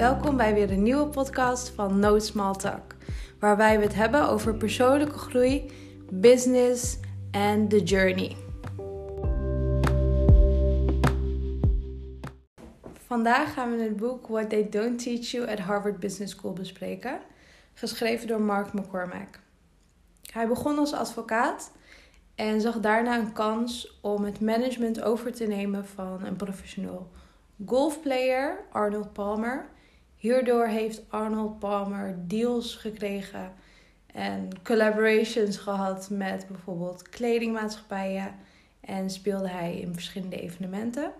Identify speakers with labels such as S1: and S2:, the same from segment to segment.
S1: Welkom bij weer een nieuwe podcast van No Small Talk, waarbij we het hebben over persoonlijke groei, business en the journey. Vandaag gaan we het boek What They Don't Teach You at Harvard Business School bespreken, geschreven door Mark McCormack. Hij begon als advocaat en zag daarna een kans om het management over te nemen van een professioneel golfplayer, Arnold Palmer. Hierdoor heeft Arnold Palmer deals gekregen en collaborations gehad met bijvoorbeeld kledingmaatschappijen en speelde hij in verschillende evenementen.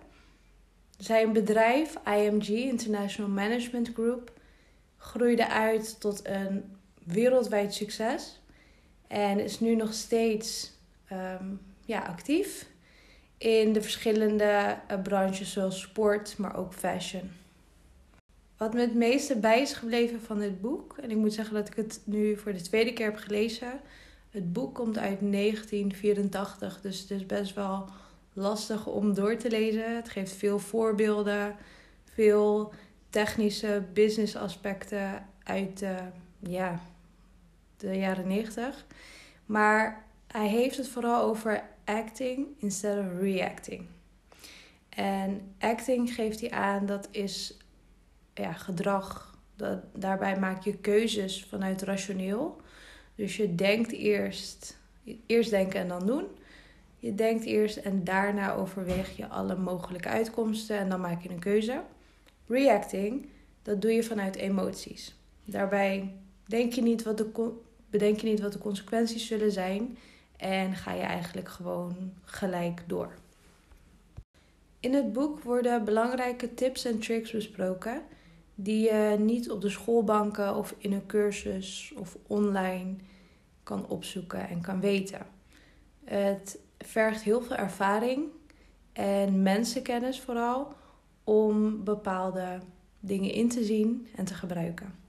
S1: Zijn bedrijf, IMG International Management Group, groeide uit tot een wereldwijd succes en is nu nog steeds ehm, ja, actief in de verschillende uh, branches zoals sport, maar ook fashion. Wat me het meeste bij is gebleven van dit boek, en ik moet zeggen dat ik het nu voor de tweede keer heb gelezen. Het boek komt uit 1984, dus het is best wel lastig om door te lezen. Het geeft veel voorbeelden, veel technische business aspecten uit de, ja, de jaren 90. Maar hij heeft het vooral over acting instead of reacting. En acting geeft hij aan, dat is ja, gedrag. Dat, daarbij maak je keuzes vanuit rationeel. Dus je denkt eerst, eerst denken en dan doen. Je denkt eerst en daarna overweeg je alle mogelijke uitkomsten en dan maak je een keuze. Reacting, dat doe je vanuit emoties. Daarbij denk je niet wat de, bedenk je niet wat de consequenties zullen zijn en ga je eigenlijk gewoon gelijk door. In het boek worden belangrijke tips en tricks besproken die je niet op de schoolbanken of in een cursus of online kan opzoeken en kan weten. Het vergt heel veel ervaring en mensenkennis vooral om bepaalde dingen in te zien en te gebruiken.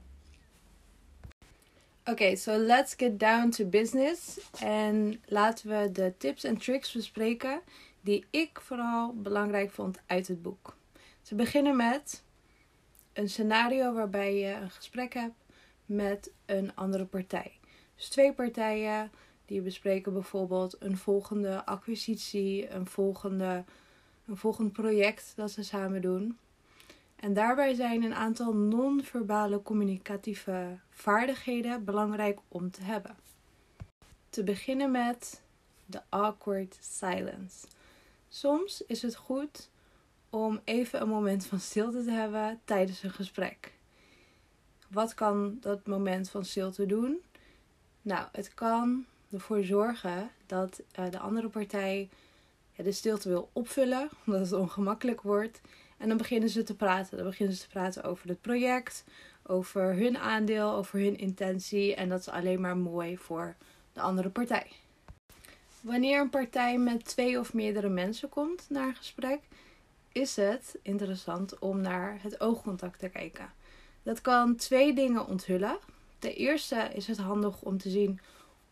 S1: Oké, so let's get down to business. En laten we de tips en tricks bespreken die ik vooral belangrijk vond uit het boek. Ze beginnen met een scenario waarbij je een gesprek hebt met een andere partij. Dus twee partijen die bespreken bijvoorbeeld een volgende acquisitie, een, volgende, een volgend project dat ze samen doen. En daarbij zijn een aantal non-verbale communicatieve vaardigheden belangrijk om te hebben. Te beginnen met de awkward silence. Soms is het goed om even een moment van stilte te hebben tijdens een gesprek. Wat kan dat moment van stilte doen? Nou, het kan ervoor zorgen dat uh, de andere partij ja, de stilte wil opvullen, omdat het ongemakkelijk wordt. En dan beginnen ze te praten. Dan beginnen ze te praten over het project, over hun aandeel, over hun intentie. En dat is alleen maar mooi voor de andere partij. Wanneer een partij met twee of meerdere mensen komt naar een gesprek, is het interessant om naar het oogcontact te kijken. Dat kan twee dingen onthullen. Ten eerste is het handig om te zien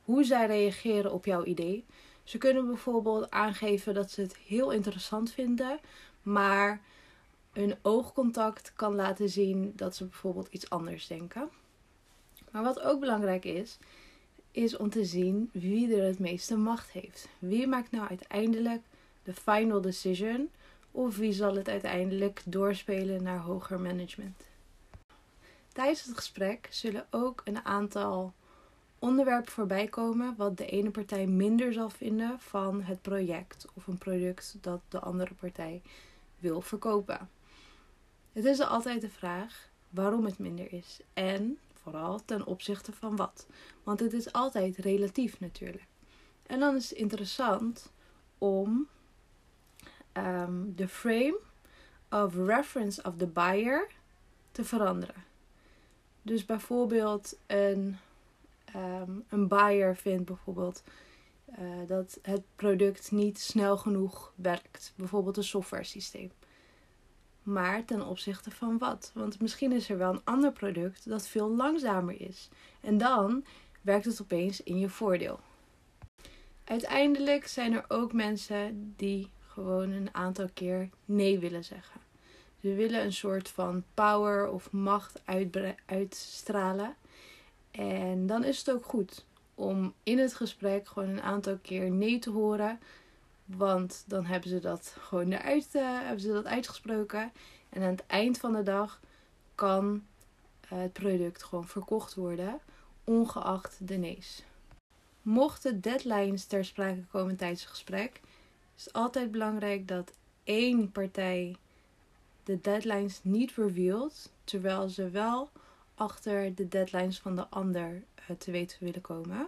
S1: hoe zij reageren op jouw idee. Ze kunnen bijvoorbeeld aangeven dat ze het heel interessant vinden, maar een oogcontact kan laten zien dat ze bijvoorbeeld iets anders denken. Maar wat ook belangrijk is, is om te zien wie er het meeste macht heeft. Wie maakt nou uiteindelijk de final decision of wie zal het uiteindelijk doorspelen naar hoger management. Tijdens het gesprek zullen ook een aantal onderwerpen voorbij komen wat de ene partij minder zal vinden van het project of een product dat de andere partij wil verkopen. Het is altijd de vraag waarom het minder is en vooral ten opzichte van wat. Want het is altijd relatief natuurlijk. En dan is het interessant om um, de frame of reference of the buyer te veranderen. Dus bijvoorbeeld een, um, een buyer vindt bijvoorbeeld uh, dat het product niet snel genoeg werkt. Bijvoorbeeld een software systeem. Maar ten opzichte van wat? Want misschien is er wel een ander product dat veel langzamer is. En dan werkt het opeens in je voordeel. Uiteindelijk zijn er ook mensen die gewoon een aantal keer nee willen zeggen. Ze willen een soort van power of macht uitstralen. En dan is het ook goed om in het gesprek gewoon een aantal keer nee te horen. Want dan hebben ze dat gewoon eruit, uh, hebben ze dat uitgesproken. En aan het eind van de dag kan het product gewoon verkocht worden, ongeacht de nee's. Mochten deadlines ter sprake komen tijdens het gesprek, is altijd belangrijk dat één partij de deadlines niet revealt, terwijl ze wel achter de deadlines van de ander uh, te weten willen komen.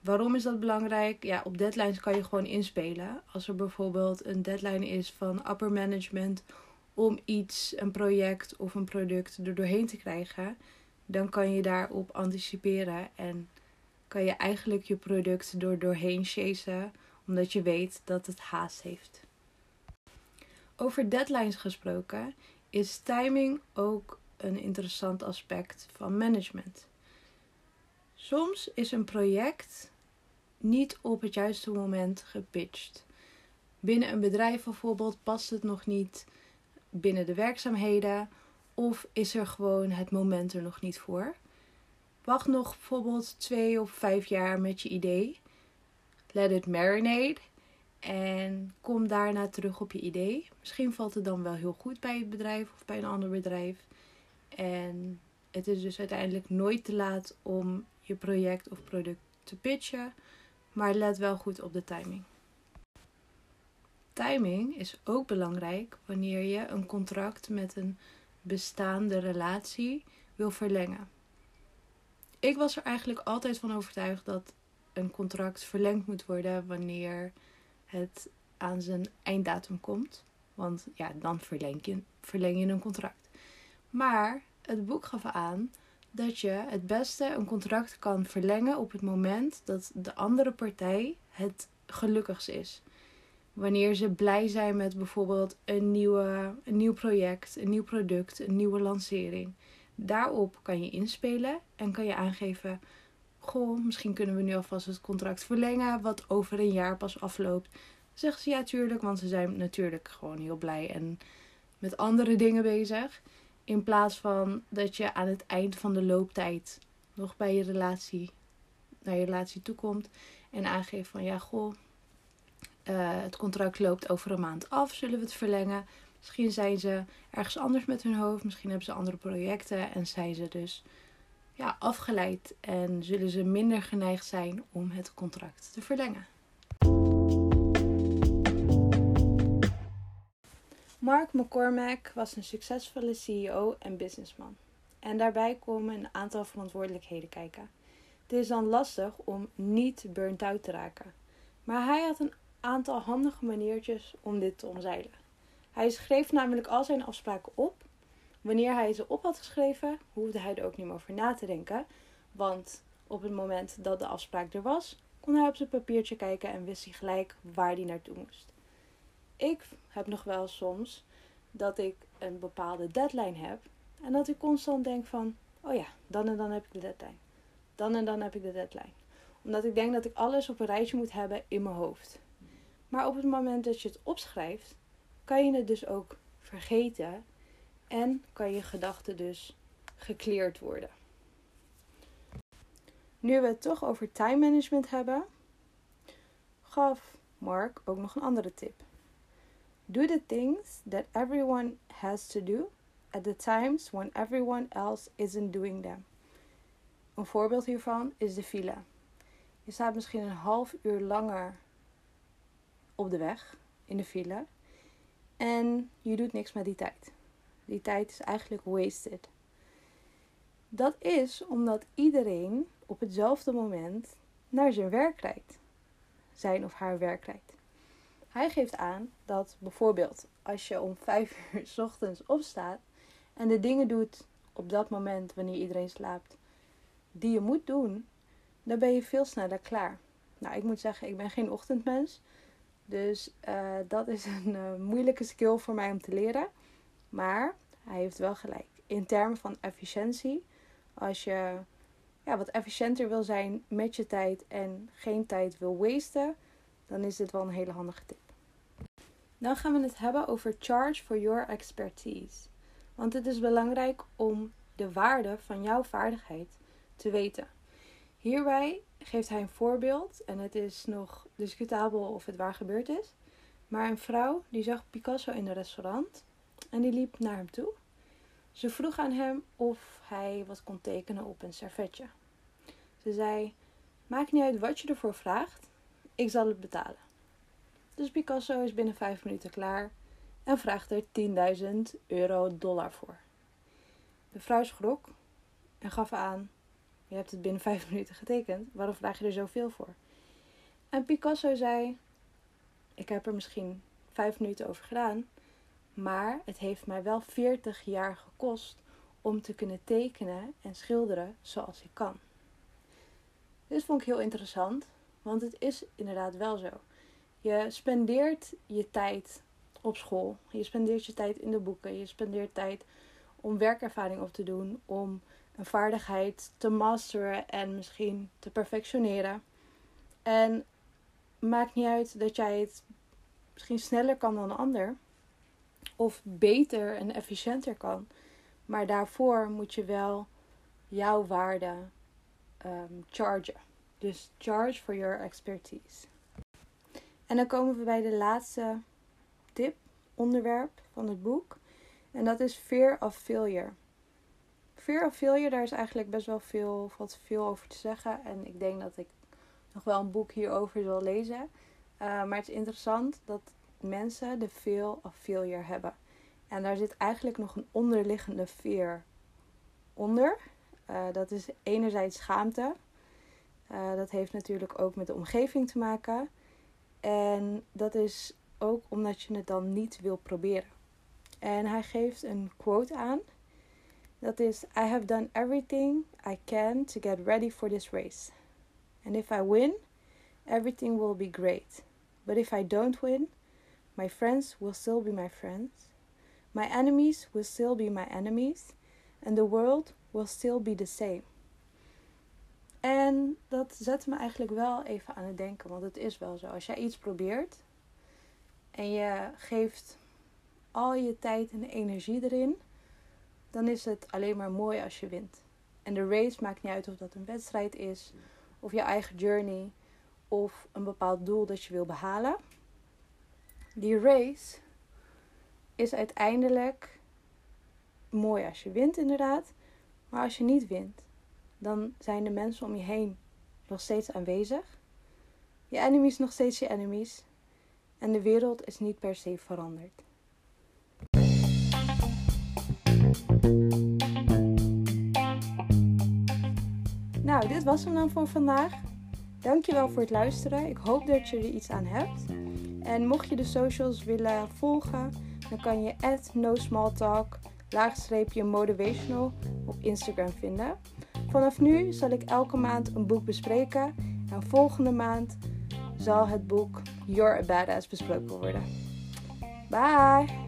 S1: Waarom is dat belangrijk? Ja, op deadlines kan je gewoon inspelen. Als er bijvoorbeeld een deadline is van upper management om iets, een project of een product er doorheen te krijgen, dan kan je daarop anticiperen en kan je eigenlijk je product er doorheen chasen, omdat je weet dat het haast heeft. Over deadlines gesproken is timing ook een interessant aspect van management. Soms is een project niet op het juiste moment gepitcht. Binnen een bedrijf bijvoorbeeld past het nog niet binnen de werkzaamheden of is er gewoon het moment er nog niet voor. Wacht nog bijvoorbeeld twee of vijf jaar met je idee. Let it marinate en kom daarna terug op je idee. Misschien valt het dan wel heel goed bij het bedrijf of bij een ander bedrijf. En het is dus uiteindelijk nooit te laat om je project of product te pitchen. Maar let wel goed op de timing. Timing is ook belangrijk wanneer je een contract met een bestaande relatie wil verlengen. Ik was er eigenlijk altijd van overtuigd dat een contract verlengd moet worden wanneer het aan zijn einddatum komt. Want ja, dan verleng je, verleng je een contract. Maar het boek gaf aan dat je het beste een contract kan verlengen op het moment dat de andere partij het gelukkigst is. Wanneer ze blij zijn met bijvoorbeeld een, nieuwe, een nieuw project, een nieuw product, een nieuwe lancering. Daarop kan je inspelen en kan je aangeven: Goh, misschien kunnen we nu alvast het contract verlengen, wat over een jaar pas afloopt. Zeggen ze ja, tuurlijk, want ze zijn natuurlijk gewoon heel blij en met andere dingen bezig. In plaats van dat je aan het eind van de looptijd nog bij je relatie, naar je relatie toekomt en aangeeft van ja, goh, uh, het contract loopt over een maand af, zullen we het verlengen? Misschien zijn ze ergens anders met hun hoofd, misschien hebben ze andere projecten en zijn ze dus ja, afgeleid en zullen ze minder geneigd zijn om het contract te verlengen. Mark McCormack was een succesvolle CEO en businessman. En daarbij komen een aantal verantwoordelijkheden kijken. Het is dan lastig om niet burnt out te raken. Maar hij had een aantal handige maniertjes om dit te omzeilen. Hij schreef namelijk al zijn afspraken op. Wanneer hij ze op had geschreven, hoefde hij er ook niet meer over na te denken. Want op het moment dat de afspraak er was, kon hij op zijn papiertje kijken en wist hij gelijk waar hij naartoe moest. Ik heb nog wel soms dat ik een bepaalde deadline heb en dat ik constant denk van, oh ja, dan en dan heb ik de deadline. Dan en dan heb ik de deadline. Omdat ik denk dat ik alles op een rijtje moet hebben in mijn hoofd. Maar op het moment dat je het opschrijft, kan je het dus ook vergeten en kan je gedachten dus gekleerd worden. Nu we het toch over time management hebben, gaf Mark ook nog een andere tip. Do the things that everyone has to do at the times when everyone else isn't doing them. Een voorbeeld hiervan is de file. Je staat misschien een half uur langer op de weg in de file en je doet niks met die tijd. Die tijd is eigenlijk wasted. Dat is omdat iedereen op hetzelfde moment naar zijn werk rijdt. Zijn of haar werk rijdt. Hij geeft aan dat bijvoorbeeld als je om 5 uur s ochtends opstaat en de dingen doet op dat moment wanneer iedereen slaapt, die je moet doen, dan ben je veel sneller klaar. Nou, ik moet zeggen, ik ben geen ochtendmens. Dus uh, dat is een uh, moeilijke skill voor mij om te leren. Maar hij heeft wel gelijk. In termen van efficiëntie, als je ja, wat efficiënter wil zijn met je tijd en geen tijd wil wasten, dan is dit wel een hele handige tip. Dan gaan we het hebben over charge for your expertise. Want het is belangrijk om de waarde van jouw vaardigheid te weten. Hierbij geeft hij een voorbeeld en het is nog discutabel of het waar gebeurd is. Maar een vrouw die zag Picasso in een restaurant en die liep naar hem toe. Ze vroeg aan hem of hij wat kon tekenen op een servetje. Ze zei: Maakt niet uit wat je ervoor vraagt, ik zal het betalen. Dus Picasso is binnen vijf minuten klaar en vraagt er 10.000 euro dollar voor. De vrouw schrok en gaf aan: Je hebt het binnen vijf minuten getekend, waarom vraag je er zoveel voor? En Picasso zei: Ik heb er misschien vijf minuten over gedaan, maar het heeft mij wel 40 jaar gekost om te kunnen tekenen en schilderen zoals ik kan. Dit vond ik heel interessant, want het is inderdaad wel zo. Je spendeert je tijd op school, je spendeert je tijd in de boeken, je spendeert tijd om werkervaring op te doen, om een vaardigheid te masteren en misschien te perfectioneren. En maakt niet uit dat jij het misschien sneller kan dan een ander, of beter en efficiënter kan. Maar daarvoor moet je wel jouw waarde um, chargen. Dus charge for your expertise. En dan komen we bij de laatste tip, onderwerp van het boek. En dat is fear of failure. Fear of failure, daar is eigenlijk best wel veel, wat veel over te zeggen. En ik denk dat ik nog wel een boek hierover zal lezen. Uh, maar het is interessant dat mensen de fear of failure hebben. En daar zit eigenlijk nog een onderliggende fear onder. Uh, dat is enerzijds schaamte. Uh, dat heeft natuurlijk ook met de omgeving te maken. En dat is ook omdat je het dan niet wil proberen. En hij geeft een quote aan. Dat is: I have done everything I can to get ready for this race. And if I win, everything will be great. But if I don't win, my friends will still be my friends. My enemies will still be my enemies. And the world will still be the same. En dat zet me eigenlijk wel even aan het denken, want het is wel zo. Als jij iets probeert en je geeft al je tijd en energie erin, dan is het alleen maar mooi als je wint. En de race maakt niet uit of dat een wedstrijd is, of je eigen journey, of een bepaald doel dat je wil behalen. Die race is uiteindelijk mooi als je wint, inderdaad. Maar als je niet wint, dan zijn de mensen om je heen nog steeds aanwezig. Je enemies nog steeds je enemies. En de wereld is niet per se veranderd. Nou, dit was hem dan voor vandaag. Dankjewel voor het luisteren. Ik hoop dat je er iets aan hebt. En mocht je de socials willen volgen, dan kan je at no small talk laagstreepje motivational op Instagram vinden. Vanaf nu zal ik elke maand een boek bespreken en volgende maand zal het boek You're a Badass besproken worden. Bye!